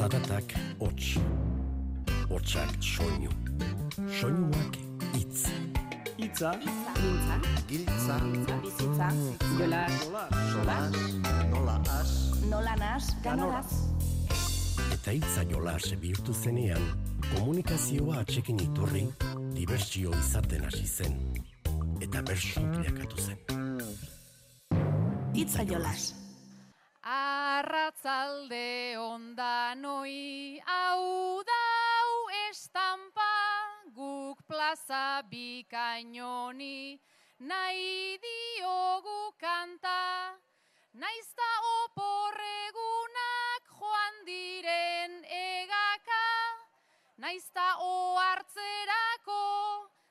Zaratak hots. Hotsak soinu. Soinuak hitz. Itza, Giltza, Giltza, bizitza, jolas, solas, nola as, nola nas, ganoraz. Eta hitza jolas bihurtu zenean, komunikazioa atxekin iturri, dibertsio izaten hasi zen. Eta bersu bilakatu zen. Itza jolas. Arratzalde ondanoi hau dau estampa guk plaza bikainoni nahi diogu kanta naizta oporregunak joan diren egaka. Naizta ohartzerako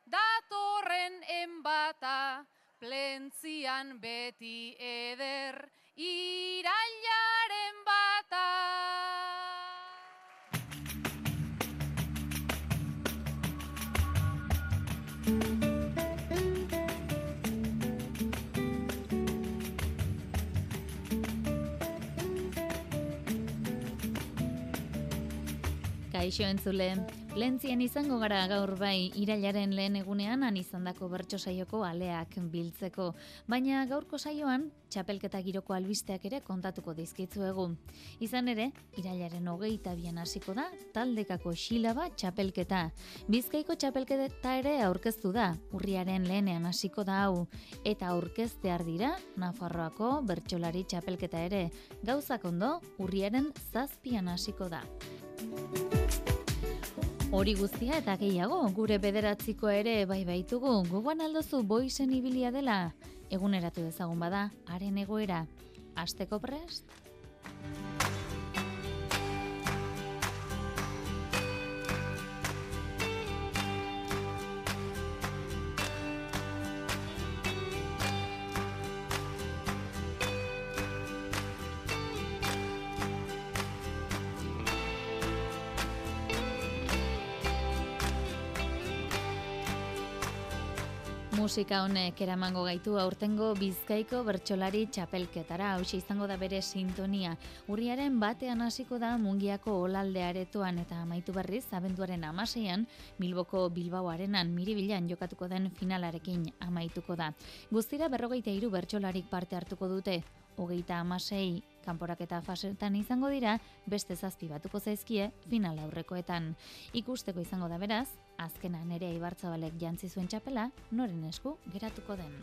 datorren enbata plentzian beti eder irailaren bata. Kaixo entzule, Lentzien izango gara gaur bai irailaren lehen egunean han izandako bertso saioko aleak biltzeko, baina gaurko saioan txapelketa giroko albisteak ere kontatuko dizkitzuegu. Izan ere, irailaren hogeita bian hasiko da, taldekako xilaba txapelketa. Bizkaiko txapelketa ere aurkeztu da, urriaren lehenean hasiko da hau, eta aurkeztear dira, Nafarroako bertsolari txapelketa ere. Gauzak ondo, urriaren zazpian hasiko da. Hori guztia eta gehiago, gure bederatziko ere bai baitugu, gogoan aldozu boizen ibilia dela, eguneratu dezagun bada, haren egoera, asteko prest? Musika honek eramango gaitu aurtengo Bizkaiko bertsolari txapelketara, hau izango da bere sintonia. Urriaren batean hasiko da Mungiako olalde aretoan eta amaitu berriz abenduaren amaseian Bilboko Bilbao arenan miribilan jokatuko den finalarekin amaituko da. Guztira berrogeita hiru bertsolarik parte hartuko dute, hogeita amasei kanporaketa fasetan izango dira, beste zazpi batuko zaizkie final aurrekoetan. Ikusteko izango da beraz, azkena nerea ibartzabalek jantzi zuen txapela, noren esku geratuko den.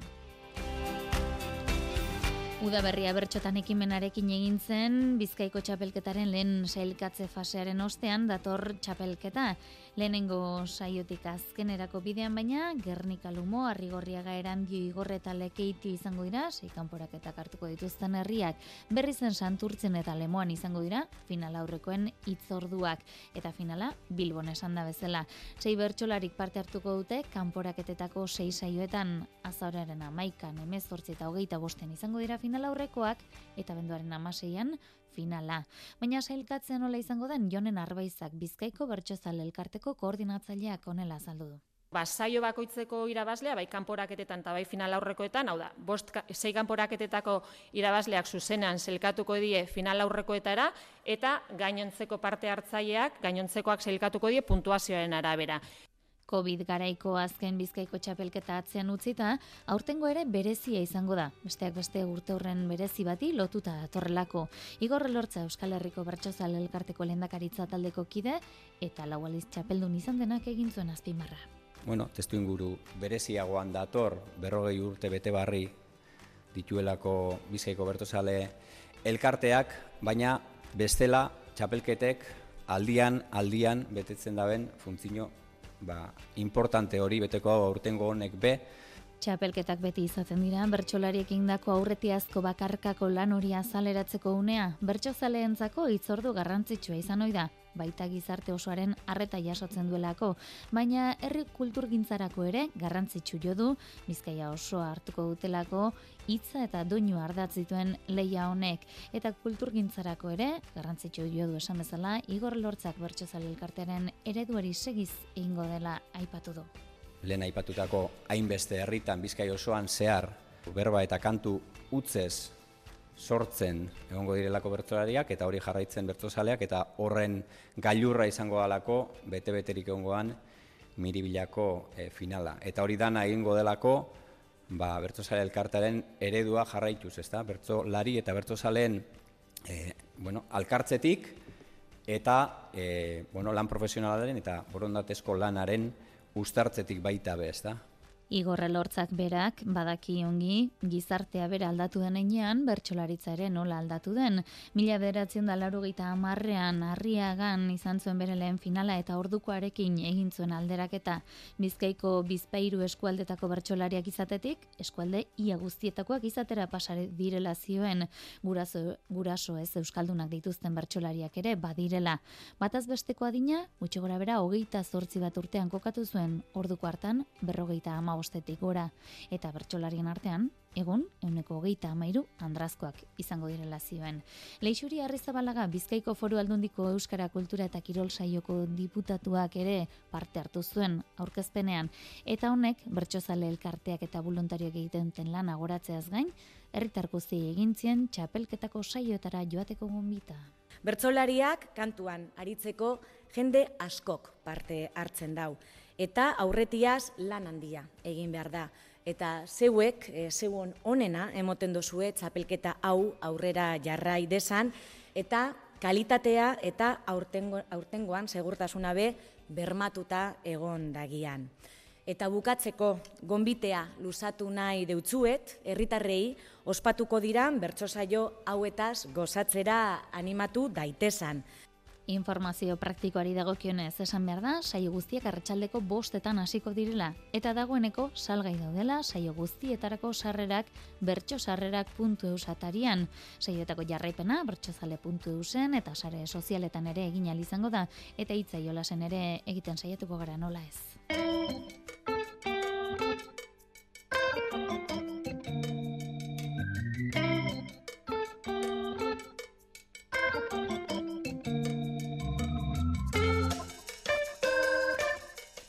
Udaberria bertxotan ekimenarekin egin zen Bizkaiko txapelketaren lehen sailkatze fasearen ostean dator txapelketa. Lehenengo saiotik azkenerako bidean baina Gernika Lumo, Arrigorriaga Erandio Igorre eta Lekeitio izango dira, sei kanporaketak hartuko dituzten herriak. Berri zen Santurtzen eta Lemoan izango dira final aurrekoen hitzorduak eta finala Bilbon esan da bezala. Sei bertsolarik parte hartuko dute kanporaketetako sei saioetan azauraren amaikan, emezortzi eta hogeita bosten izango dira final aurrekoak eta benduaren amaseian finala. Baina sailkatzen nola izango den Jonen Arbaizak Bizkaiko Bertsozale elkarteko koordinatzaileak honela azaldu du. Ba, saio bakoitzeko irabazlea, bai kanporaketetan eta bai final aurrekoetan, hau da, bost, sei kanporaketetako irabazleak zuzenean zelkatuko die final aurrekoetara, eta gainontzeko parte hartzaileak, gainontzekoak zelkatuko die puntuazioaren arabera. Covid garaiko azken bizkaiko txapelketa atzean utzita, aurtengo ere berezia izango da. Besteak beste urte horren berezi bati lotuta datorrelako. Igor Lortza Euskal Herriko Bertsozal elkarteko lehendakaritza taldeko kide eta lau aliz txapeldun izan denak egin zuen azpimarra. Bueno, testu inguru bereziagoan dator berrogei urte bete barri dituelako bizkaiko bertozale elkarteak, baina bestela txapelketek aldian, aldian betetzen daben funtzio ba, importante hori beteko aurtengo honek be, Txapelketak beti izaten dira, bertsolariek indako aurretiazko bakarkako lan hori azaleratzeko unea, bertsozaleentzako hitzordu garrantzitsua izan ohi da, baita gizarte osoaren harreta jasotzen duelako, baina herri kulturgintzarako ere garrantzitsu jo du, Bizkaia osoa hartuko dutelako hitza eta doinu ardatz dituen leia honek. Eta kulturgintzarako ere garrantzitsu jo du esan bezala Igor Lortzak bertsozale elkartearen ereduari segiz egingo dela aipatu du lehen aipatutako hainbeste herritan bizkai osoan zehar berba eta kantu utzez sortzen egongo direlako bertsolariak eta hori jarraitzen bertsozaleak eta horren gailurra izango dalako bete-beterik egongoan miribilako e, finala. Eta hori dana egingo delako ba, bertsozale elkartaren eredua jarraituz, ezta? Bertsolari eta bertsozaleen e, bueno, alkartzetik eta e, bueno, lan profesionalaren eta borondatezko lanaren ustartzetik baita be, ezta? Igorre lortzak berak, badaki ongi, gizartea bera aldatu den einean, bertxolaritza ere nola aldatu den. Mila beratzen da laru gita amarrean, arriagan izan zuen bere lehen finala eta ordukoarekin egin zuen alderaketa. Bizkaiko bizpairu eskualdetako bertxolariak izatetik, eskualde ia guztietakoak izatera pasare direla zioen, guraso, guraso ez euskaldunak dituzten bertxolariak ere badirela. Bataz besteko adina, gutxi gora bera, hogeita zortzi bat urtean kokatu zuen, orduko hartan, berrogeita ama bostetik gora eta bertsolarien artean, egun, euneko hogeita amairu andrazkoak izango direla zioen. Leixuri Arrizabalaga Bizkaiko Foru Aldundiko Euskara Kultura eta Kirol Saioko diputatuak ere parte hartu zuen aurkezpenean eta honek bertsozale elkarteak eta voluntarioak egiten duten lan agoratzeaz gain, herritar guzti egintzien txapelketako saioetara joateko gonbita. Bertsolariak kantuan aritzeko jende askok parte hartzen dau eta aurretiaz lan handia egin behar da. Eta zeuek, e, zeuon onena, emoten dozue txapelketa hau aurrera jarrai desan, eta kalitatea eta aurtengo, aurtengoan segurtasuna be bermatuta egon dagian. Eta bukatzeko gonbitea luzatu nahi deutzuet, herritarrei ospatuko dira bertsosaio hauetaz gozatzera animatu daitesan. Informazio praktikoari dagokionez esan behar da, saio guztiak arratsaldeko bostetan hasiko direla. Eta dagoeneko salgai daudela saio guztietarako sarrerak bertxosarrerak.eu satarian. Saioetako jarraipena bertxozale.eu zen eta sare sozialetan ere egin izango da. Eta hitza jolasen ere egiten saiatuko gara nola ez.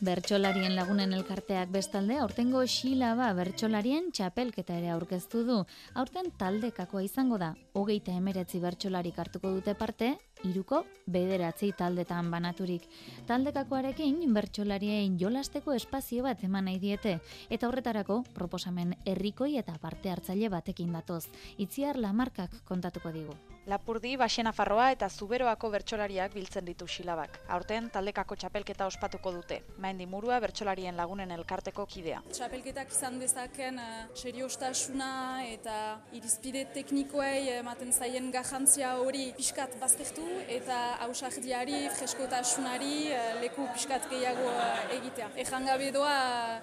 Bertxolarien lagunen elkarteak bestalde, aurtengo xilaba bertxolarien txapelketa ere aurkeztu du. Aurten taldekakoa izango da, hogeita emeretzi bertxolarik hartuko dute parte, iruko bederatzi taldetan banaturik. Taldekakoarekin bertsolarien jolasteko espazio bat eman nahi diete eta horretarako proposamen herrikoi eta parte hartzaile batekin datoz. Itziar Lamarkak kontatuko digu. Lapurdi, Baxena Farroa eta Zuberoako bertsolariak biltzen ditu xilabak. Aurten taldekako txapelketa ospatuko dute. Maendi murua bertsolarien lagunen elkarteko kidea. Txapelketak izan dezaken uh, seriostasuna eta irizpide teknikoei ematen zaien garrantzia hori pixkat baztertu eta hausardiari, freskotasunari uh, leku pixkat gehiago uh, egitea. Ejan gabe doa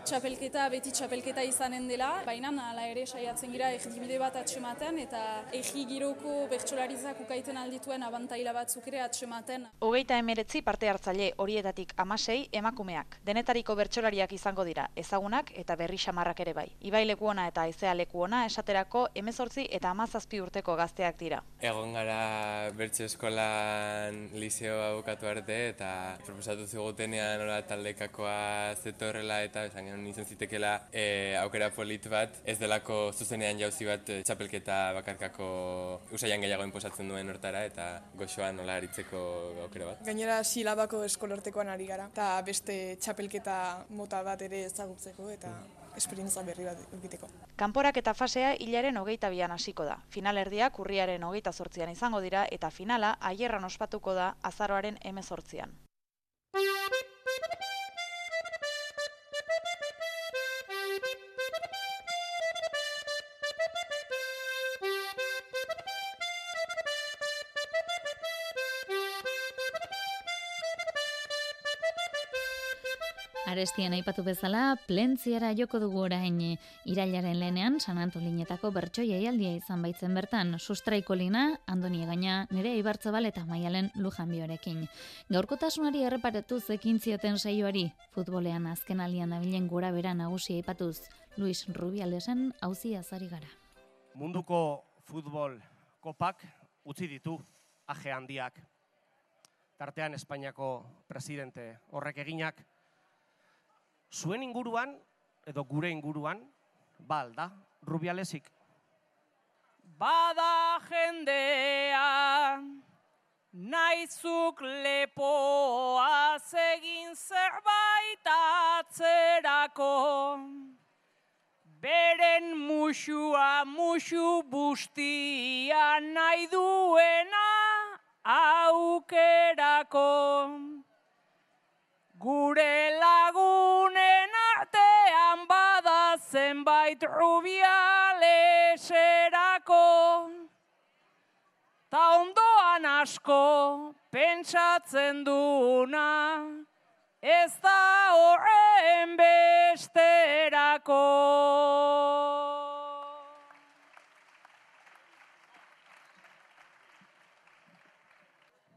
txapelketa beti txapelketa izanen dela, baina ala ere saiatzen gira erdibide bat atxematen eta egi giroko bertsolari jaurlaritzak ukaiten aldituen abantaila batzuk ere atsematen. Hogeita emeretzi parte hartzaile horietatik amasei emakumeak. Denetariko bertsolariak izango dira, ezagunak eta berri xamarrak ere bai. Ibai lekuona eta aizea lekuona esaterako emezortzi eta amazazpi urteko gazteak dira. Egon gara bertso eskolan liceo abukatu arte eta proposatu zigutenean ora taldekakoa zetorrela eta esan genuen izan zitekela e, aukera polit bat ez delako zuzenean jauzi bat e, txapelketa bakarkako usaian gehiago osatzen duen hortara eta goxoa nola aritzeko aukera bat. Gainera silabako eskolortekoan ari gara eta beste txapelketa mota bat ere ezagutzeko eta esperientza berri bat egiteko. Kanporak eta fasea hilaren hogeita bian hasiko da. Finalerdiak urriaren hogeita zortzian izango dira eta finala aierran ospatuko da azaroaren emezortzian. Arestian aipatu bezala, plentziara joko dugu orain irailaren lehenean San Antolinetako bertso jaialdia izan baitzen bertan, sustraiko lina, andoni gaina, nire ibartzabal eta maialen lujan biorekin. Gaurkotasunari erreparatu zekin zioten saioari, futbolean azken alian nabilen gora bera nagusia aipatuz, Luis Rubialesen hauzi azari gara. Munduko futbol kopak utzi ditu aje handiak. Tartean Espainiako presidente horrek eginak, zuen inguruan, edo gure inguruan, ba alda, rubialesik. Bada jendea, naizuk lepoa zegin zerbait atzerako. Beren musua musu bustia nahi duena aukerako. Gure lagunen artean bada zenbait rubialeserako. Ta ondoan asko pentsatzen duna, ez da horren besterako.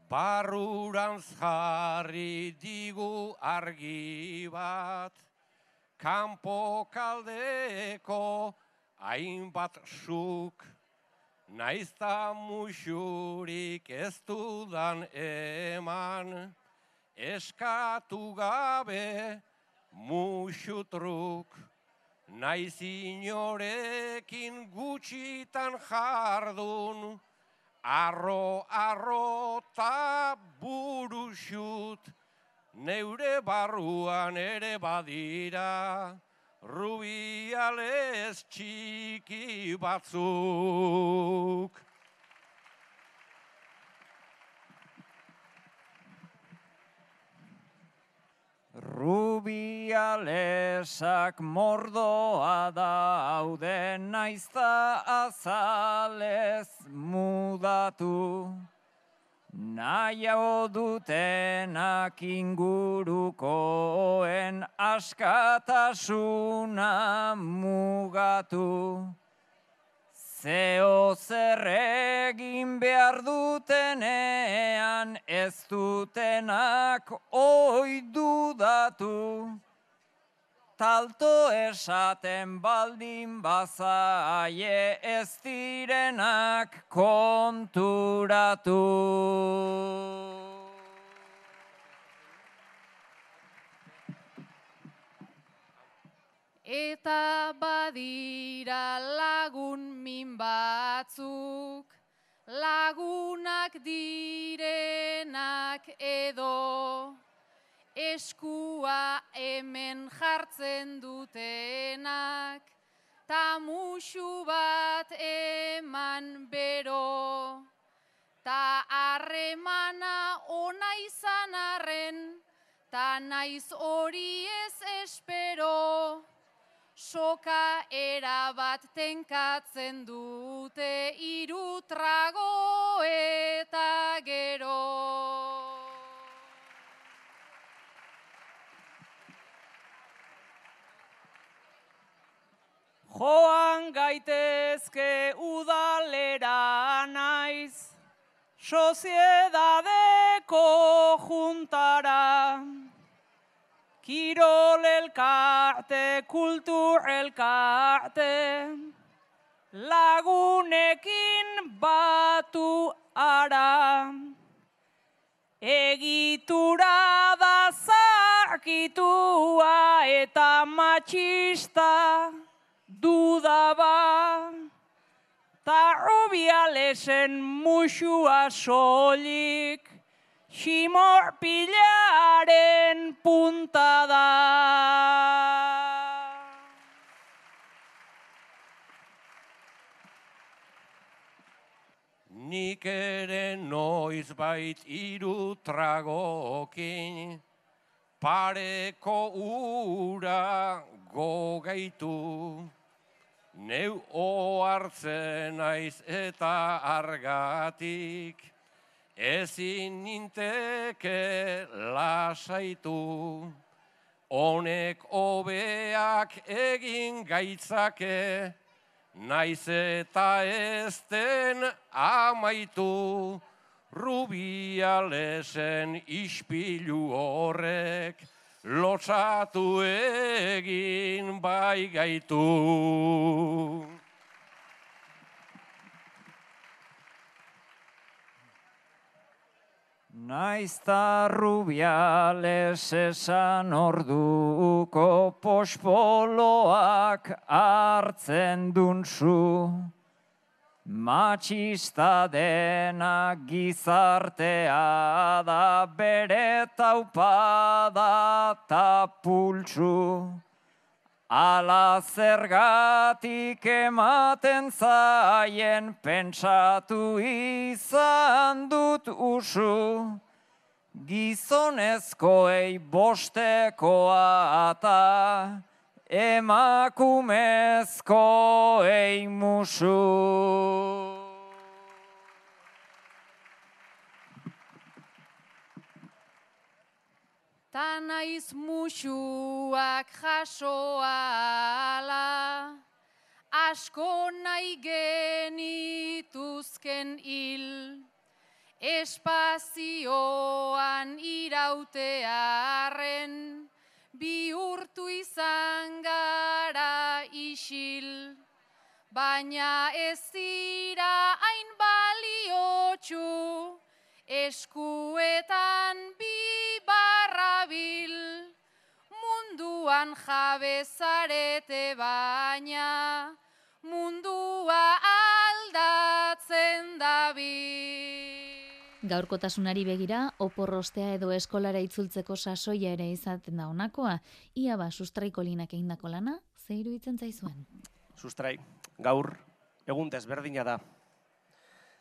Barrurantz jarri digu argi bat, kanpo kaldeko hainbat suk, naizta musurik ez dudan eman, eskatu gabe musutruk, naiz inorekin gutxitan jardun, Arro, arro, ta burusut, neure barruan ere badira, rubiales txiki batzuk. Rubialesak mordoa daude naizta azalez mudatu. Nahiago dutenak ingurukoen askatasuna mugatu. Zeo zer egin behar dutenean ez dutenak oi dudatu. Talto esaten baldin bazaie ez direnak konturatu. Eta badira lagun min batzuk, lagunak direnak edo, eskua hemen jartzen dutenak, ta musu bat eman bero, ta harremana ona izan arren, ta naiz hori ez espero, soka erabat tenkatzen dute hiru Joan gaitezke udalera naiz, soziedadeko juntara. Kirol elkarte, kultur elkarte, lagunekin batu ara. Egitura da zarkitua eta matxista dudaba. Ta rubialesen musua solik, ximor pilaren punta da. Nik ere noiz bait iru tragokin, pareko ura gogaitu. Neu ohartzen naiz eta argatik, ezin ninteke lasaitu. Honek hobeak egin gaitzake, naiz eta ez den amaitu. Rubialesen ispilu horrek, lotsatu egin bai gaitu. Naizta rubiales esan orduko pospoloak hartzen dunzu. Matxista dena gizartea da bere taupada ta pultsu. Ala zergatik ematen zaien pentsatu izan dut usu. Gizonezkoei bostekoa eta emakumezkoei musu. Ta naiz musuak jasoala, asko nahi genituzken hil, espazioan irautearen, bihurtu izan gara isil, baina ez dira hain baliotxu, eskuetan bi barrabil, munduan jabezarete baina, mundua aldatzen dabil. Gaurkotasunari begira, oporrostea edo eskolara itzultzeko sasoia ere izaten da honakoa, ia ba sustraiko linak egindako lana, ze iruditzen zaizuen? Sustrai, gaur egun desberdina da.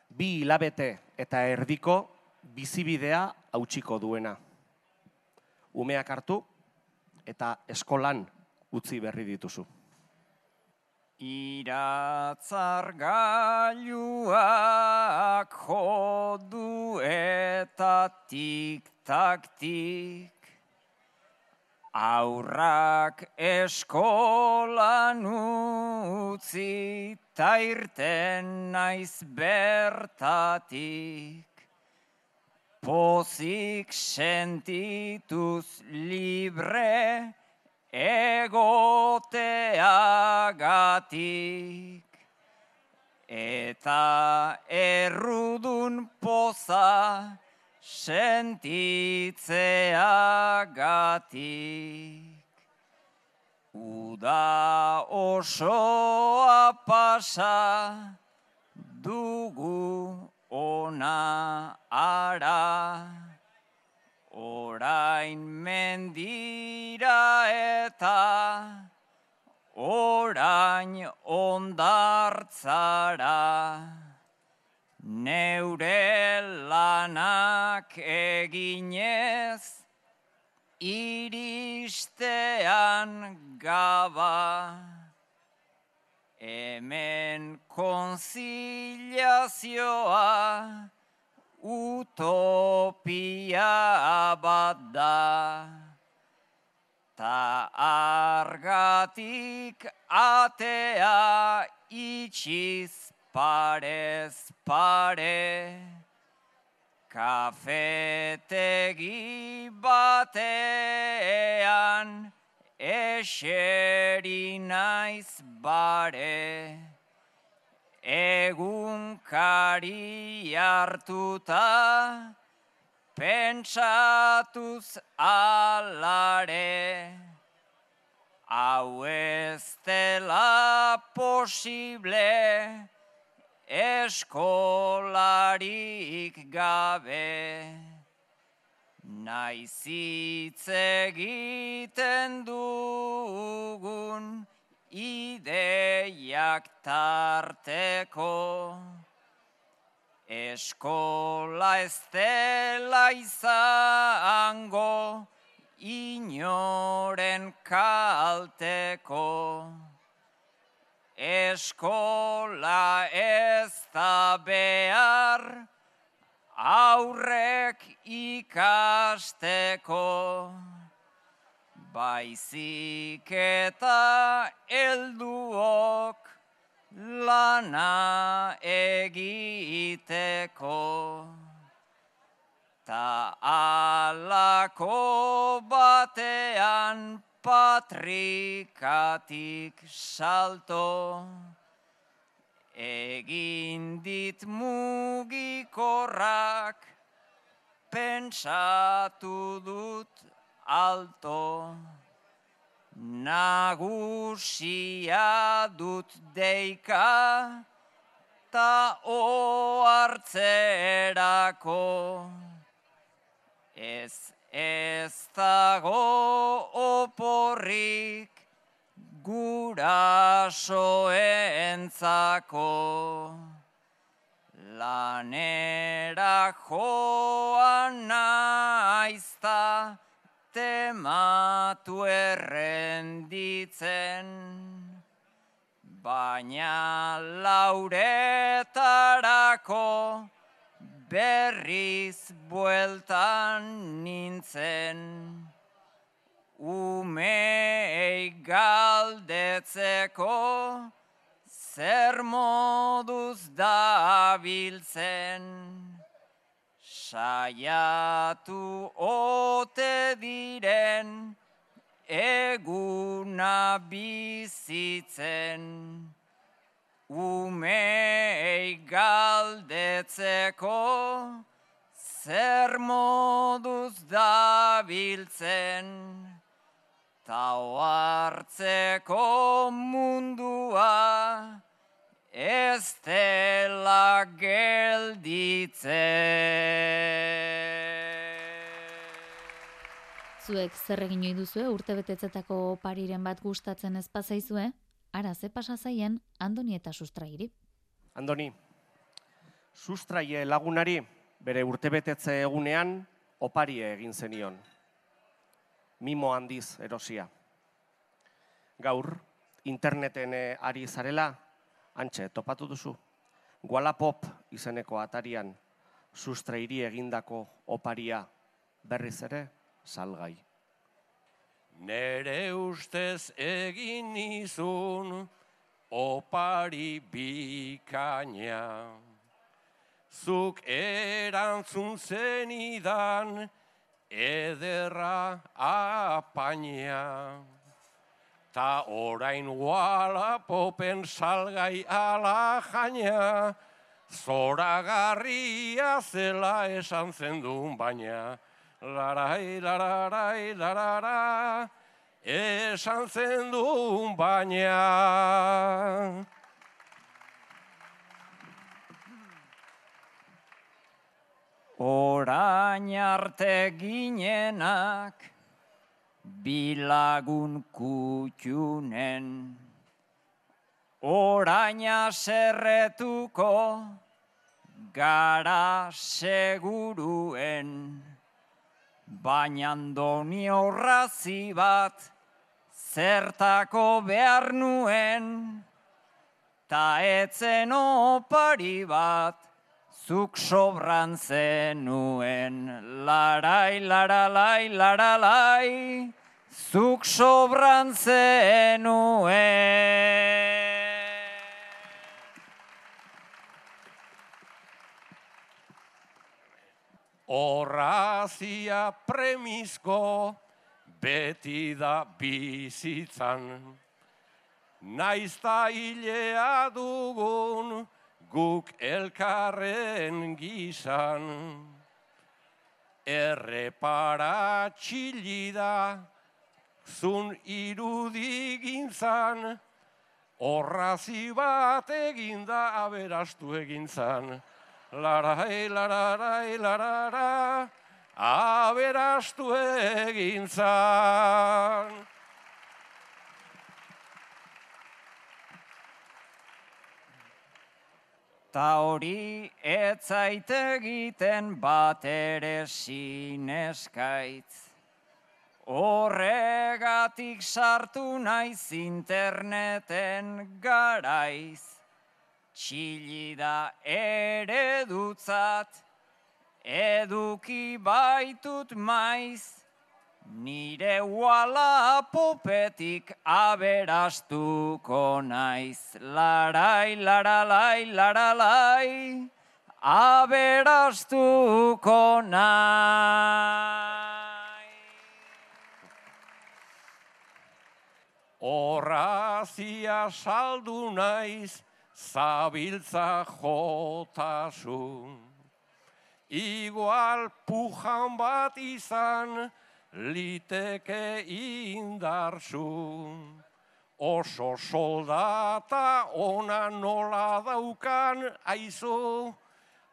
Bi hilabete eta erdiko bizibidea hautsiko duena. Umeak hartu eta eskolan utzi berri dituzu. Iratzar gailuak jodu eta tik-tak-tik Aurrak eskolan utzi ta irten naiz bertatik. Pozik sentituz libre egoteagatik eta errudun poza sentitzeagatik. Uda osoa pasa dugu ona ara. Orain mendira eta orain ondartzara. Neure lanak eginez iristean gaba. Hemen konziliazioa utopia bat da. Ta argatik atea itxiz parez pare. Kafetegi batean eseri naiz bare. Egunkari hartuta pentsatuz alare. Hau ez dela posible eskolarik gabe. Naiz hitz egiten dugun ideiak tarteko. Eskola ez dela izango inoren kalteko. Eskola ez da behar aurrek ikasteko. Baizik eta helduok lana egiteko. Ta alako batean patrikatik salto. Egin dit mugikorrak pentsatu dut alto. Nagusia dut deika, ta oartzerako. Ez ez dago oporrik gurasoentzako. Lanera joan naizta tematu errenditzen, baina lauretarako berriz bueltan nintzen. Umei galdetzeko zer moduz dabiltzen. Saiatu ote diren eguna bizitzen. Umei galdetzeko zer moduz dabiltzen. Tau hartzeko mundua ez dela gelditzen. Zuek zer egin ohi duzue urte betetzetako pariren bat gustatzen ez pazaizue? Ara ze pasa zaien Andoni eta Sustrairi. Andoni, Sustraie lagunari bere urtebetetze egunean oparie egin zenion. Mimo handiz erosia. Gaur, interneten eh, ari zarela, antxe, topatu duzu. Wallapop izeneko atarian sustrairi egindako oparia berriz ere salgai. Nere ustez egin izun opari bikaina. Zuk erantzun zenidan ederra apaina. Ta orain popen salgai ala jaina, zoragarria zela esan zendun baina. Larai, lararai, larara, esan zendun baina. Orain arte ginenak bilagun kutxunen. Oraina serretuko gara seguruen. Baina doni horrazi bat zertako behar nuen. Ta etzen opari bat zuk sobran zenuen. Larai, laralai, laralai, zuk sobran zenuen. Horrazia premizko beti da bizitzan. Naizta hilea dugun guk elkarren gizan. Errepara txilida zun irudigintzan. Horrazi bat eginda aberastu egintzan. Larai, lararai, larara, aberastu egintzan. Ta hori ez egiten bat ere sineskaitz. Horregatik sartu naiz interneten garaiz. Txilida ere dutzat, eduki baitut maiz, nire wala popetik aberastuko naiz. Larai, laralai, laralai, aberastuko naiz. Horrazia saldu naiz, zabiltza jotasun. Igual pujan bat izan, liteke indarsun. oso soldata ona nola daukan aizu,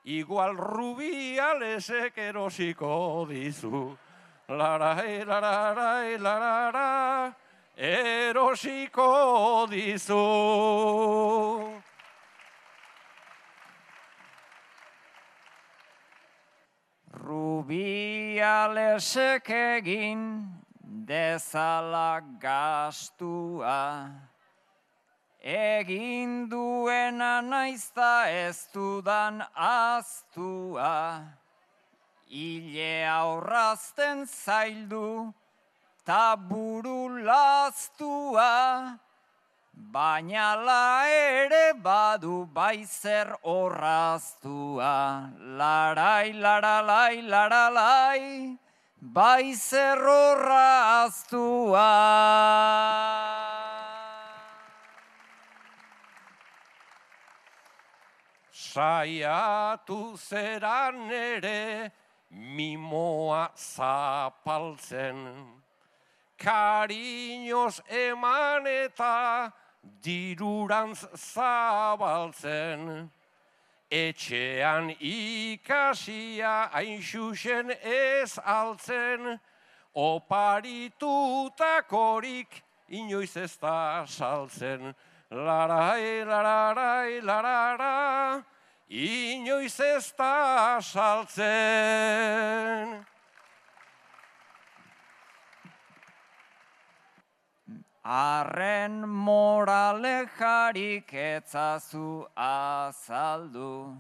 igual rubialesek erosiko dizu. Larai, lararai, larara, erosiko dizu. Rubialesek egin dezala gastua. Egin duena naizta ez dudan aztua. Ile aurrazten zaildu, ta buru laztua. Baina la ere badu baizer horraztua. Larai, laralai, laralai, baizer horraztua. Saiatu zeran ere mimoa zapaltzen. Kariñoz eman eta dirurantz zabaltzen. Etxean ikasia hain ez altzen, oparitutakorik inoiz ez da saltzen. Larai, lararai, larara, inoiz ez da saltzen. Arren morale jarik etzazu azaldu.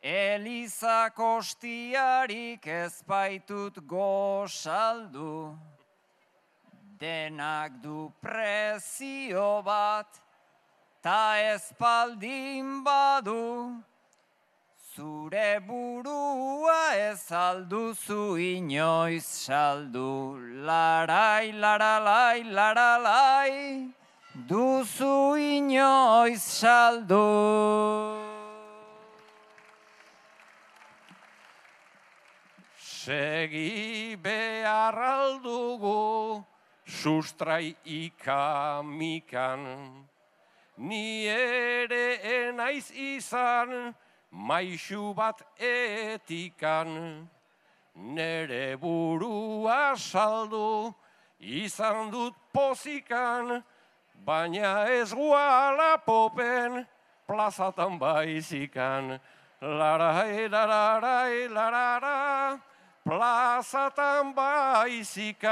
Eliza kostiarik ezpaitut gosaldu. Denak du prezio bat, ta espaldin badu. Zure burua ez alduzu inoiz saldu, larai, laralai, laralai, duzu inoiz saldu. Segi behar aldugu, sustrai ikamikan. Ni ere enaiz izan, maixu bat etikan. Nere burua saldu, izan dut pozikan, baina ez guala popen, plazatan baizikan. Larai, lararai, larara, plazatan baizikan.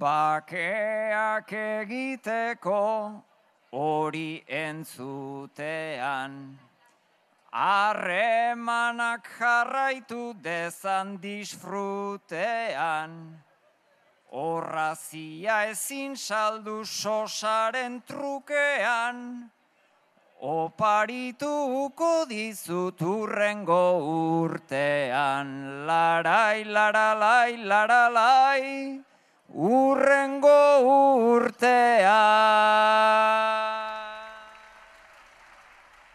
Bakeak egiteko hori entzutean. Harremanak jarraitu dezan disfrutean. Horrazia ezin saldu sosaren trukean. Oparituko dizut urrengo urtean. Larai, laralai, laralai. Urrengo urtea.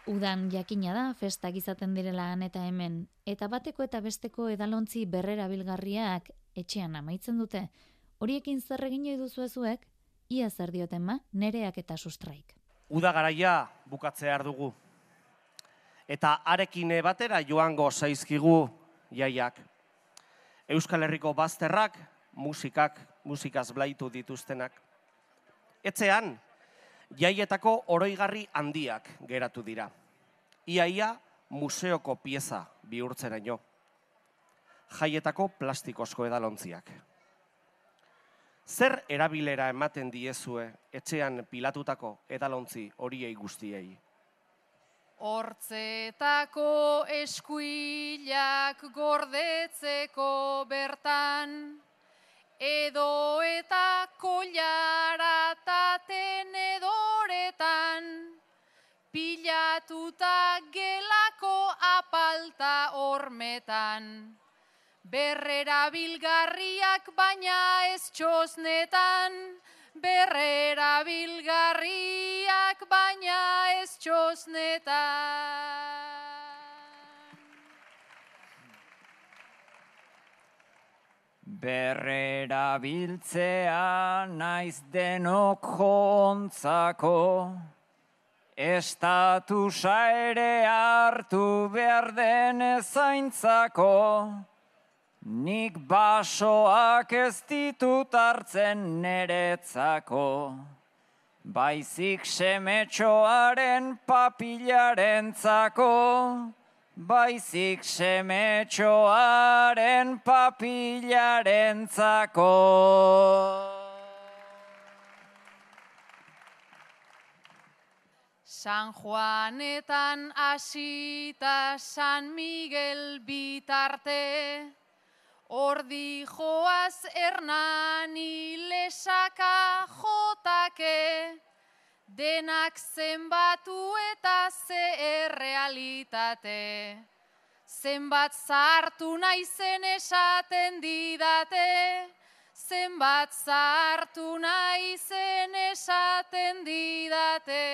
Udan jakina da festak izaten direla han eta hemen, eta bateko eta besteko edalontzi berrera bilgarriak etxean amaitzen dute. Horiekin zer egin ohi duzu ezuek? Ia zer dioten ma, nereak eta sustraik. Uda garaia bukatzear dugu. Eta arekin batera joango zaizkigu jaiak. Euskal Herriko bazterrak, musikak, musikaz blaitu dituztenak. Etzean, jaietako oroigarri handiak geratu dira. Iaia museoko pieza bihurtzeraino. Jaietako plastikozko edalontziak. Zer erabilera ematen diezue etxean pilatutako edalontzi horiei guztiei? Hortzetako eskuilak gordetzeko bertan, edo eta koilara ta tenedoretan, pilatuta gelako apalta hormetan. Berrera bilgarriak baina ez txosnetan, berrera bilgarriak baina ez txosnetan. Berrera biltzea naiz denok jontzako, Estatusa ere hartu behar den ezaintzako, Nik basoak ez ditut hartzen neretzako, Baizik semetxoaren papilaren zako, Baizik semetxoaren papilaren zako. San Juanetan hasita San Miguel bitarte, Ordi joaz hernani lesaka jotake, denak zenbatu eta ze errealitate. Zenbat zartu naizen esaten didate, zenbat zartu naizen esaten didate.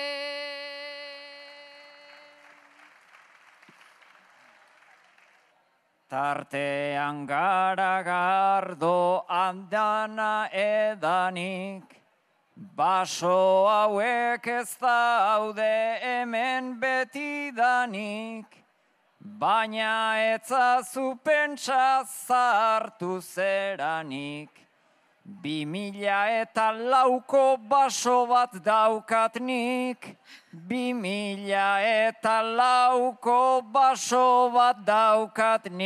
Tartean garagardo andana edanik, Baso hauek ez daude hemen betidanik, baina etzazu pentsa zartu zeranik. Bi mila eta lauko baso bat daukatnik, bi mila eta lauko baso bat daukatnik.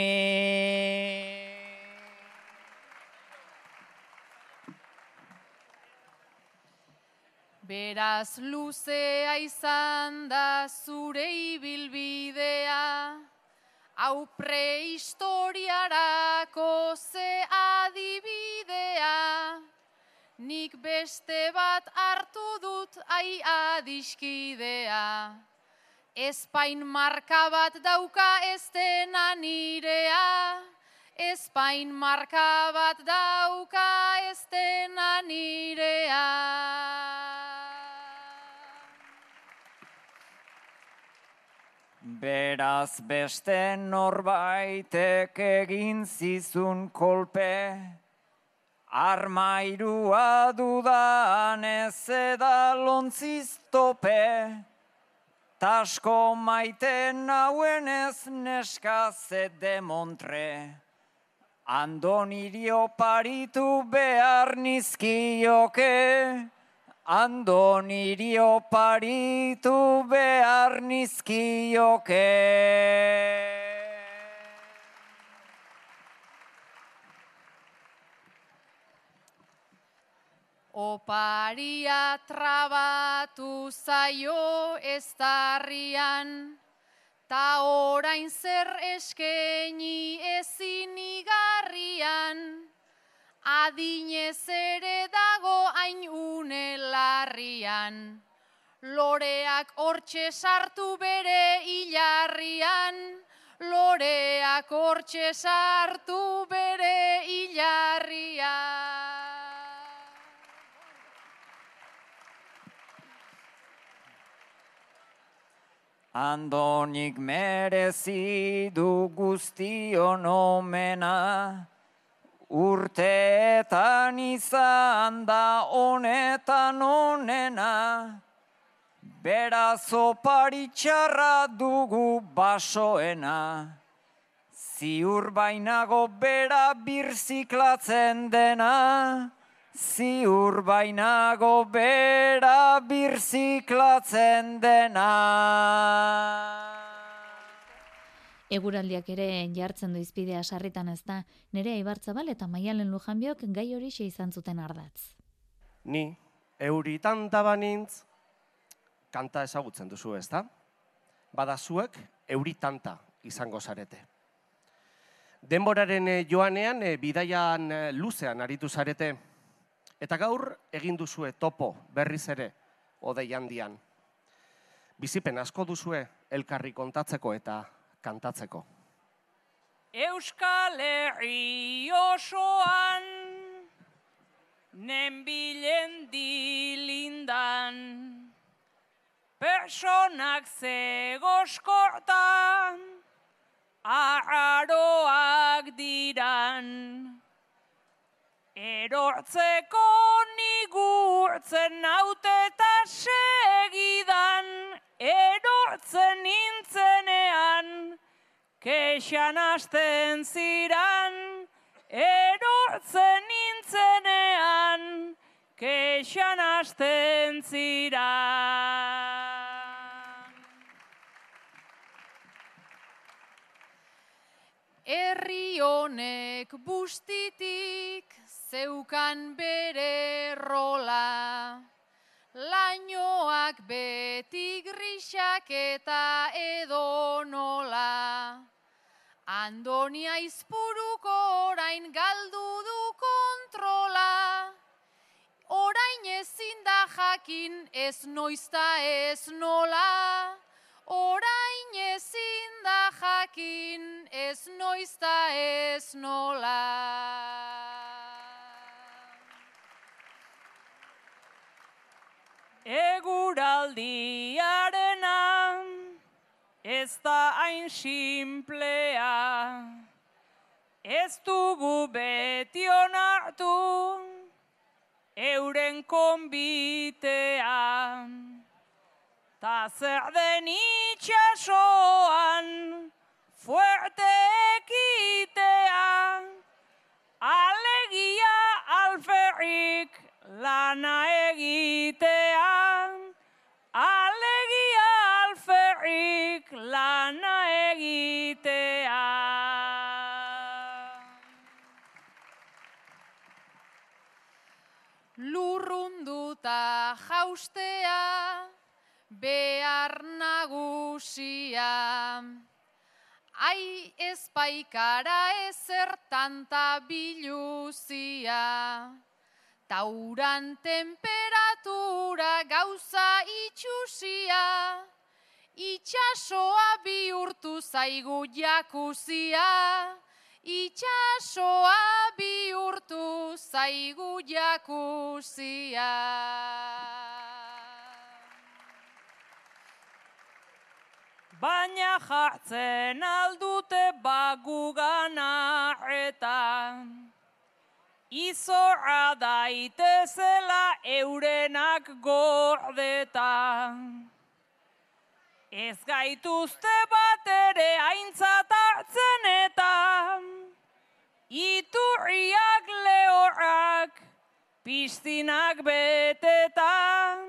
Beraz luzea izan da zure ibilbidea, hau prehistoriarako ze adibidea. Nik beste bat hartu dut ai adiskidea. Espain marka bat dauka ez dena nirea. Espain marka bat dauka ez dena nirea. Beraz beste norbaitek egin zizun kolpe, armairua dudan ez eda lontziztope, tasko maite nauen ez neska de montre. Andon irio paritu behar nizkioke, Andon irio paritu behar nizkioke. Oparia trabatu zaio ez darrian, ta orain zer eskeni ezin igarrian. Adinez ere dago hain une larrian, loreak hortxe sartu bere hilarrian, loreak hortxe sartu bere hilarrian. Andonik merezi du guztion omena, Urteetan izan da honetan onena, beraz oparitxarra dugu basoena. Ziur bainago bera birziklatzen dena, ziur bainago bera birziklatzen dena. Eguraldiak ere jartzen du izpidea sarritan ez da, nire aibartzabal eta maialen lujanbiok gai hori izan zuten ardatz. Ni, euri tanta banintz, kanta ezagutzen duzu ez da? Bada zuek, euri tanta izango zarete. Denboraren eh, joanean, e, bidaian e, luzean aritu zarete, eta gaur egin duzue topo berriz ere, odei handian. Bizipen asko duzue elkarri kontatzeko eta kantatzeko. Euskal Herri osoan, nenbilen dilindan, personak zegoskortan, aharoak diran, Erortzeko nigurtzen naute eta segidan, erortzen nintzenean, kexan asten ziran, erortzen nintzenean, kexan asten ziran. Herri honek bustitik zeukan bere rola. Lainoak beti grisak eta edo nola. Andonia izpuruko orain galdu du kontrola. Orain ezin da jakin ez noizta ez nola. Orain ezin da jakin ez noizta ez nola. Eguraldiarena. Ez da hain simplea, ez dugu beti onartu euren konbitean. Ta zer den itxasoan fuerte ekitea, alegia alferrik lana egitea, alegia alferrik lana egitea. Lurrunduta jaustea, behar nagusia. Ai ez paikara ezer tanta biluzia. Tauran temperatura gauza itxusia. Itxasoa bihurtu zaigu jakuzia. Itxasoa bihurtu zaigu jakuzia. baina jartzen aldute bagugana eta izorra daitezela eurenak gordeta. Ez gaituzte bat ere aintzat hartzen eta iturriak lehorrak piztinak betetan,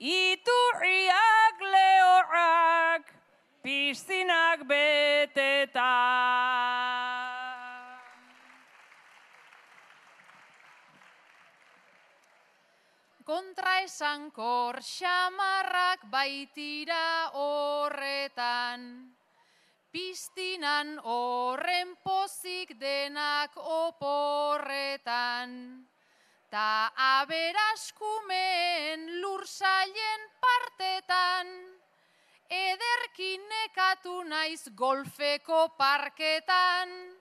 iturriak lehorrak piztinak beteta. Kontra esan kor xamarrak baitira horretan, piztinan horren pozik denak oporretan, ta aberaskumen lursaien partetan, Ederkin nekatu naiz golfeko parketan,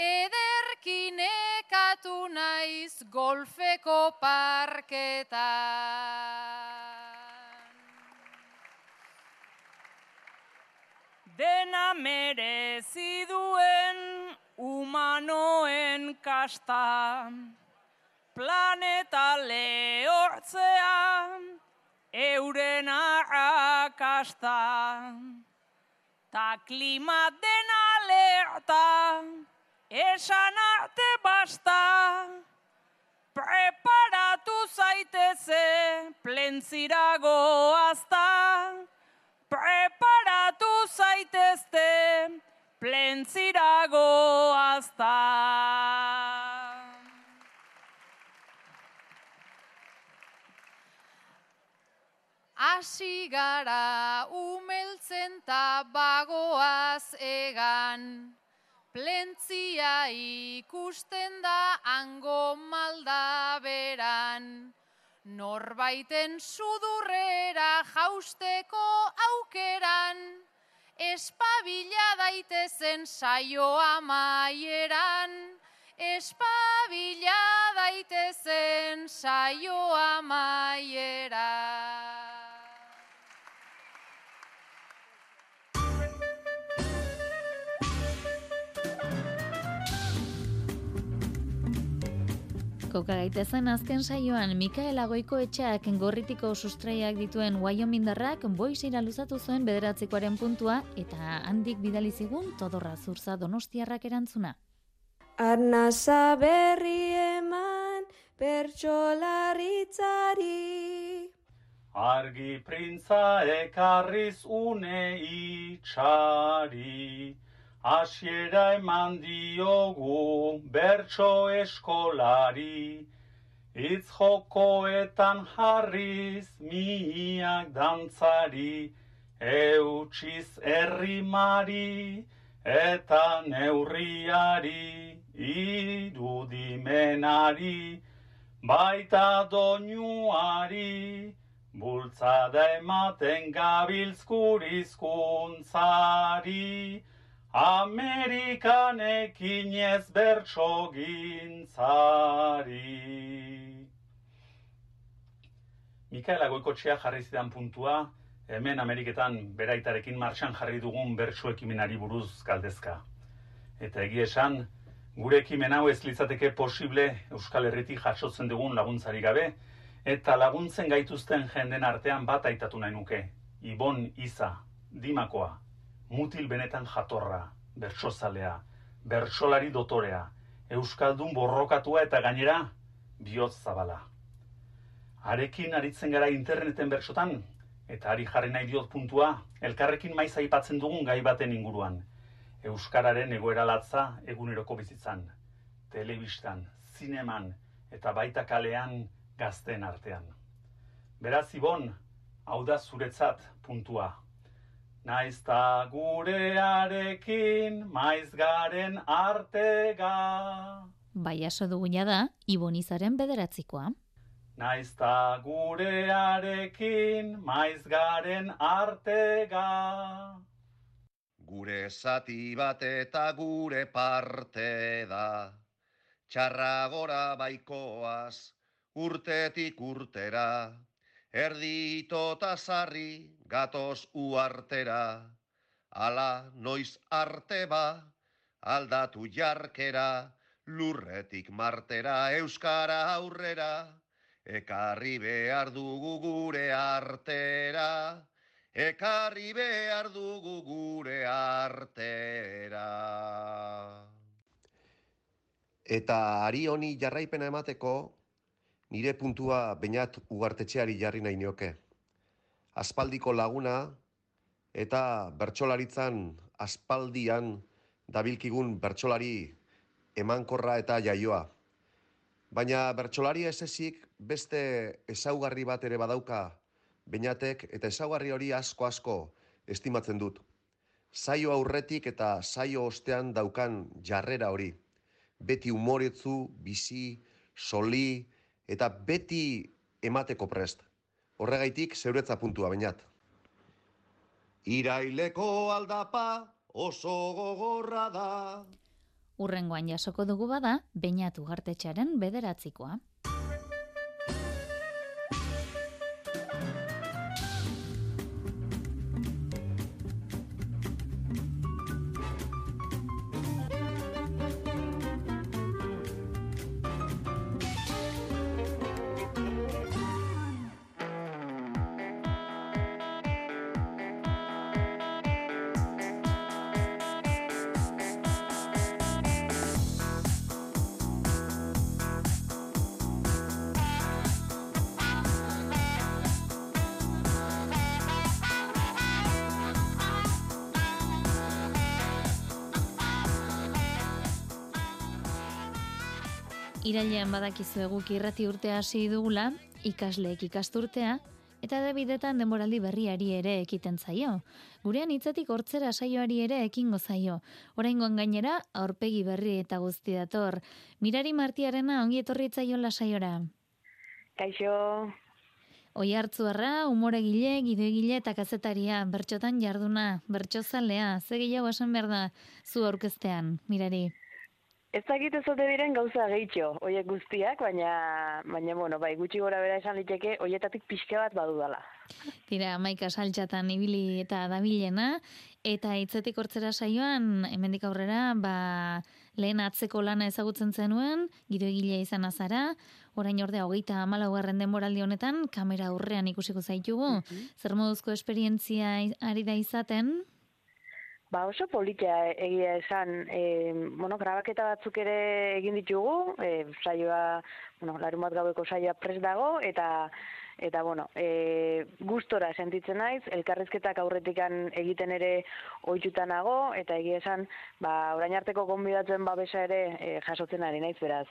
ederkin nekatu naiz golfeko parketan. Dena merezi duen humanoen kasta, planeta lehortzean, euren arrakasta. Ta klima den alerta, esan arte basta. Preparatu zaiteze, plentzirago azta. Preparatu zaitezte, plentzirago azta. Hasi gara umeltzen ta bagoaz egan, plentzia ikusten da ango malda beran, norbaiten sudurrera jausteko aukeran, espabila daitezen saioa maieran, espabila daitezen saioa maieran. Koka gaitezen azken saioan Mikaela Goiko etxeak gorritiko sustraiak dituen Wyomindarrak boizira luzatu zuen bederatzikoaren puntua eta handik bidali zigun todorra zurza donostiarrak erantzuna. Arnaza berri eman bertsolaritzari Argi printza ekarriz une itxari Asiera eman diogu bertso eskolari, Itz jokoetan jarriz miak dantzari, Eutsiz errimari eta neurriari, Irudimenari, baita doinuari, Bultzada ematen gabilzkurizkuntzari, Amerikan ekinez bertso gintzari. Mikaela Goikotxea jarri zidan puntua, hemen Ameriketan beraitarekin martxan jarri dugun bertso ekimenari buruz galdezka. Eta egia esan, gure ekimen hau ez litzateke posible Euskal Herritik jasotzen dugun laguntzari gabe, eta laguntzen gaituzten jenden artean bat aitatu nahi nuke. Ibon Iza, Dimakoa, mutil benetan jatorra, bertsozalea, bertsolari dotorea, euskaldun borrokatua eta gainera bihotz zabala. Arekin aritzen gara interneten bertsotan, eta ari jarri nahi diot puntua, elkarrekin maiz aipatzen dugun gai baten inguruan. Euskararen egoera latza eguneroko bizitzan, telebistan, zineman eta baita kalean gazten artean. Beraz, Ibon, hau da zuretzat puntua. Naiz ta gurearekin maiz garen artega. Bai aso duguna da, Ibonizaren bederatzikoa. Naiz ta gurearekin maiz garen artega. Gure zati bat eta gure parte da, txarra gora baikoaz, urtetik urtera, erdito eta zarri gatoz uartera, ala noiz arte ba, aldatu jarkera, lurretik martera, euskara aurrera, ekarri behar dugu gure artera, ekarri behar dugu gure artera. Eta ari honi jarraipena emateko, nire puntua bainat ugartetxeari jarri nahi nioke. Aspaldiko laguna eta bertsolaritzan aspaldian dabilkigun bertsolari emankorra eta jaioa. Baina bertsolari ez ezik beste ezaugarri bat ere badauka bainatek eta ezaugarri hori asko asko estimatzen dut. Saio aurretik eta saio ostean daukan jarrera hori. Beti umoretzu, bizi, soli eta beti emateko prest. Horregaitik zeuretza puntua bainat. Iraileko aldapa oso gogorra da. Urrengoan jasoko dugu bada, bainatu gartetxaren bederatzikoa. Irailean badakizu eguk irrati urtea hasi dugula, ikasleek ikasturtea, eta debidetan denboraldi berriari ere ekiten zaio. Gurean hitzatik hortzera saioari ere ekingo zaio. Oraingoan gainera, aurpegi berri eta guzti dator. Mirari martiarena ongi etorri zaiola saiora. Kaixo. Oi hartzuarra, umoregile, gidoegile eta kazetaria, bertxotan jarduna, bertxozalea, ze gehiago esan behar da zu aurkeztean, mirari. Ez dakit ez ote diren gauza gehitxo, oiek guztiak, baina, baina, bueno, bai, gutxi gora bera esan liteke, oietatik pixka bat badudala. Tira, maika saltxatan ibili eta dabilena, eta hitzetik hortzera saioan, hemendik aurrera, ba, lehen atzeko lana ezagutzen zenuen, gidoegilea izan azara, orain ordea hogeita amalaugarren denboraldi honetan, kamera aurrean ikusiko zaitugu, zer moduzko esperientzia ari da izaten, Ba oso politia egia esan, e, bueno, grabaketa batzuk ere egin ditugu, e, saioa, bueno, larun bat gaueko saioa pres dago, eta eta bueno, e, gustora sentitzen naiz, elkarrizketak aurretikan egiten ere ohitutanago eta egia esan, ba, orain arteko gonbidatuen babesa ere e, jasotzen ari naiz beraz.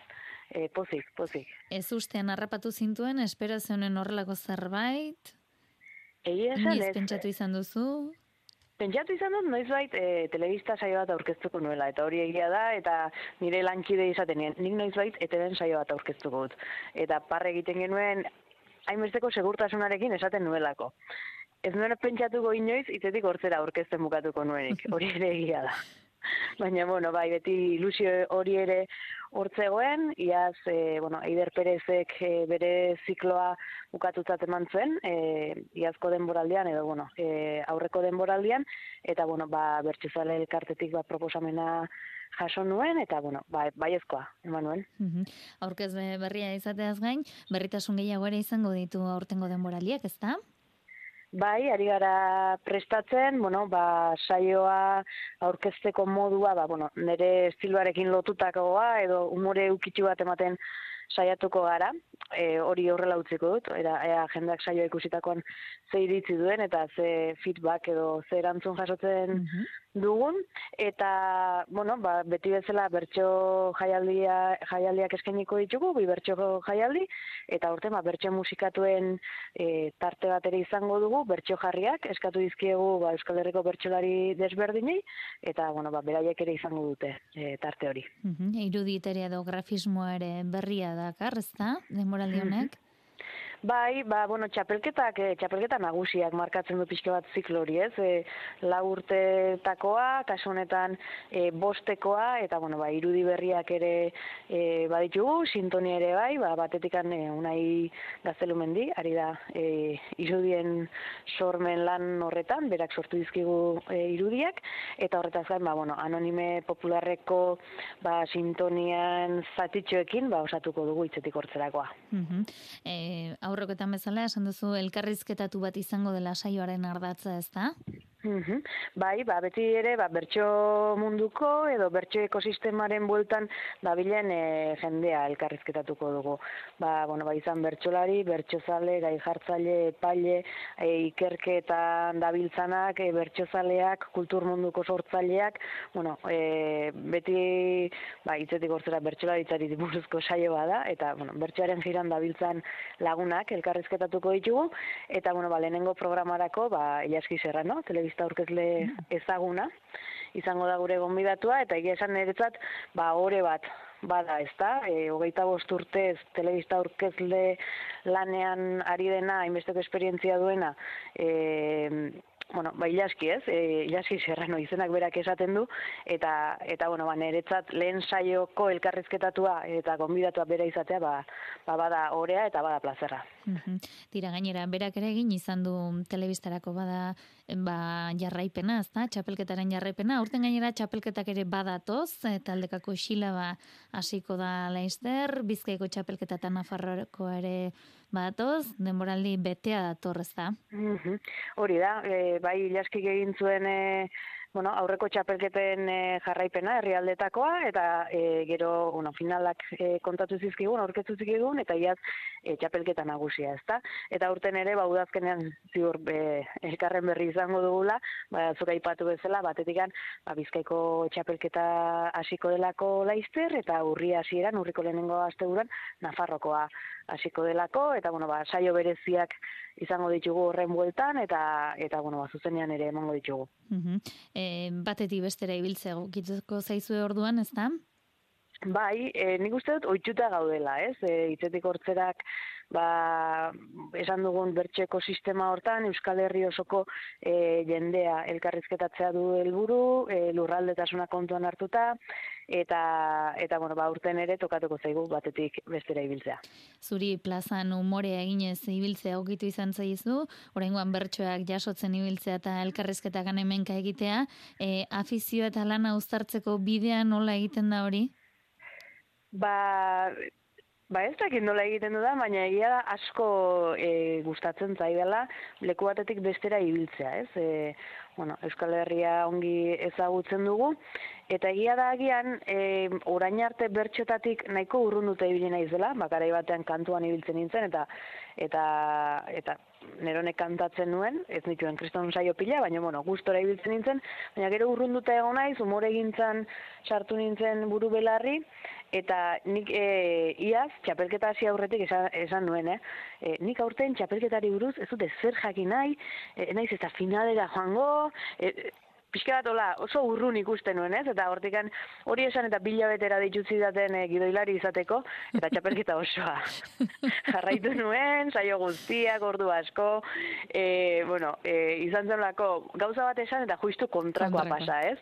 E, pozik, pozik. Ez ustean harrapatu zintuen, esperazionen horrelako zerbait? Egia esan, ez. pentsatu izan duzu? Pentsatu izan dut, noizbait e, telebista saio bat aurkeztuko nuela, eta hori egia da, eta nire lankide izaten nien, nik noizbait eteben saio bat aurkeztuko dut. Eta parre egiten genuen, hainbesteko segurtasunarekin esaten nuelako. Ez nuen pentsatuko inoiz, itzetik hortzera aurkezten bukatuko nuenik, hori ere egia da. Baina, bueno, bai, beti ilusio hori ere hortzegoen, iaz, e, bueno, Eider Perezek e, bere zikloa bukatutzat eman zuen, e, iazko denboraldian, edo, bueno, e, aurreko denboraldian, eta, bueno, ba, bertxezale elkartetik bat proposamena jaso nuen, eta, bueno, ba, baiezkoa, eman nuen. Aurkez berria izateaz gain, berritasun gehiago ere izango ditu aurtengo denboraldiak, ez da? Bai, ari gara prestatzen, bueno, ba, saioa aurkezteko modua, ba, bueno, nire estiloarekin lotutakoa edo umore ukitxu bat ematen saiatuko gara, e, hori horrela utziko dut, era, ea jendeak saioa ikusitakoan ze iritzi duen eta ze feedback edo ze erantzun jasotzen dugun eta bueno, ba, beti bezala bertso jaialdia jaialdiak eskainiko ditugu, bi bertso jaialdi eta urte ba bertso musikatuen e, tarte bat ere izango dugu, bertso jarriak eskatu dizkiegu ba Euskal Herriko bertsolari desberdinei eta bueno, ba beraiek ere izango dute e, tarte hori. Mhm. Iruditeria edo grafismoa ere berria dakar, ezta? Demoraldi honek. Bai, ba, bueno, txapelketak, e, txapelketa nagusiak markatzen du pixke bat ziklo hori, ez? E, la urtetakoa, kasu honetan e, bostekoa, eta, bueno, ba, irudi berriak ere e, baditugu, sintonia ere bai, ba, batetikan e, unai gaztelumendi, ari da e, irudien sormen lan horretan, berak sortu dizkigu e, irudiak, eta horretaz gain, ba, bueno, anonime popularreko ba, sintonian zatitxoekin, ba, osatuko dugu itzetik hortzerakoa. Mm aurrekoetan bezala esan duzu elkarrizketatu bat izango dela saioaren ardatza, ez da? Mhm. Bai, ba, beti ere, ba, bertso munduko edo bertso ekosistemaren bueltan dabilen e, jendea elkarrizketatuko dugu. Ba, bueno, ba, izan bertsolari, bertsozale, gai jartzaile, epaile, e, ikerketan dabiltzanak, e, bertsozaleak, kultur munduko sortzaileak, bueno, e, beti, ba, itzetik hortzera bertsolaritzari buruzko saio bada, eta, bueno, bertsoaren jiran dabiltzan lagunak elkarrizketatuko ditugu, eta, bueno, ba, lehenengo programarako, ba, ilaski zerra, no? Telebista aurkezle ezaguna izango da gure gonbidatua eta egia esan niretzat ba ore bat bada, ez da? E, hogeita bost urtez telebista aurkezle lanean ari dena, hainbesteko esperientzia duena, e, bueno, ba, ilaski ez, e, ilaski serrano izenak berak esaten du, eta, eta bueno, ba, niretzat lehen saioko elkarrizketatua eta gonbidatua bera izatea, ba, ba bada orea eta bada plazerra. Tira gainera, berak ere egin izan du telebistarako bada ba, jarraipena, ez da, txapelketaren jarraipena, urten gainera txapelketak ere badatoz, e, taldekako xila ba, hasiko da laizter, bizkaiko txapelketa eta nafarroko ere badatoz, denboraldi betea datorrez da. Hori da, e, bai, ilaskik egin zuen e, bueno, aurreko txapelketen e, jarraipena herrialdetakoa eta e, gero bueno, finalak e, kontatu zizkigun, aurketu zizkigun eta iaz e, txapelketa nagusia, ezta? Eta urten ere ba udazkenean ziur be, elkarren berri izango dugula, ba zuka aipatu bezala batetikan ba Bizkaiko txapelketa hasiko delako Laister eta urri hasieran urriko lehenengo asteburuan Nafarrokoa hasiko delako eta bueno, ba saio bereziak izango ditugu horren bueltan eta eta bueno, ba zuzenean ere emango ditugu. -hmm. e, batetik bestera ibiltzea gukituko zaizue orduan, ez da? Bai, e, nik uste dut oitxuta gaudela, ez? E, itzetik hortzerak, ba, esan dugun bertxe ekosistema hortan, Euskal Herri osoko e, jendea elkarrizketatzea du helburu, e, lurraldetasuna kontuan hartuta, eta, eta bueno, ba, urten ere tokatuko zaigu batetik bestera ibiltzea. Zuri plazan umorea eginez ibiltzea ogitu izan zaizu, oraingoan bertsoak jasotzen ibiltzea eta elkarrizketak hemenka egitea, e, afizio eta lana uztartzeko bidea nola egiten da hori? Ba, ba ez dakit nola egiten du da, baina egia da asko e, gustatzen zaidala leku batetik bestera ibiltzea, ez? E, bueno, Euskal Herria ongi ezagutzen dugu, eta egia da agian, e, orain arte bertxotatik nahiko urrun dute ibili naizela, bakarai batean kantuan ibiltzen nintzen, eta eta eta neronek kantatzen nuen, ez nituen kriston saio pila, baina, bueno, gustora ibiltzen nintzen, baina gero urrunduta egon naiz, umore gintzan sartu nintzen buru belarri, eta nik e, iaz, txapelketa hasi aurretik esan, esan nuen, eh? E, nik aurten txapelketari buruz ez dute zer jakin nahi, e, naiz eta finalera joango, e, pixka bat oso urrun ikusten nuen, ez? Eta hortikan hori esan eta bila betera ditutzi daten e, gidoilari izateko, eta txapelketa osoa. Jarraitu nuen, saio guztiak, ordu asko, e, bueno, e, izan zen lako, gauza bat esan eta juistu kontrakoa pasa, ez?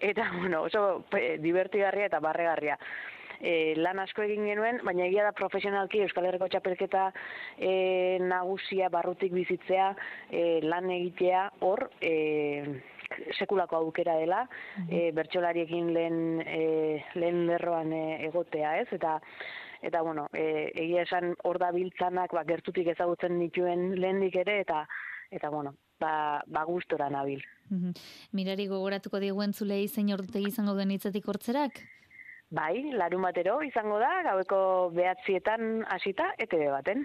Eta, bueno, oso e, divertigarria eta barregarria. E, lan asko egin genuen, baina egia da profesionalki Euskal Herriko txapelketa e, nagusia barrutik bizitzea, e, lan egitea hor, e, sekulako aukera dela, e, bertsolariekin lehen, e, lehen lerroan e, egotea, ez? Eta eta bueno, e, egia esan hor da biltzanak ba, gertutik ezagutzen dituen lehendik ere, eta eta bueno, ba, ba gustora nabil. Mirari gogoratuko diguen zulei zein ordutegi izango den hitzetik hortzerak? Bai, larun batero izango da, gaueko behatzietan hasita, ETV baten.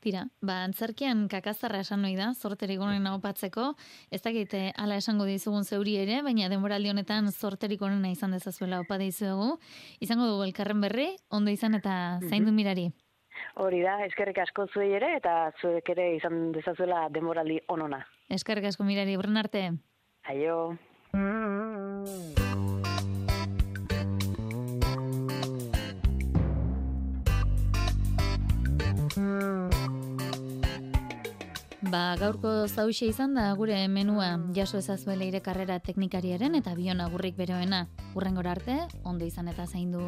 Tira, ba, antzerkian kakazarra esan noi da, zorterik onena opatzeko, ez dakit eh, ala esango dizugun zeuri ere, baina denboraldi honetan zorterik onena izan dezazuela opa dizuegu. Izango dugu elkarren berri, ondo izan eta zaindu mhm. mirari. Hori da, eskerrik asko zuei ere, eta zuek ere izan dezazuela denboraldi onona. Eskerrik asko mirari, burren arte. Aio. Ba, gaurko zauxe izan da gure menua jaso ezazuele ire karrera teknikariaren eta bion agurrik beroena. Urrengora arte, ondo izan eta zaindu.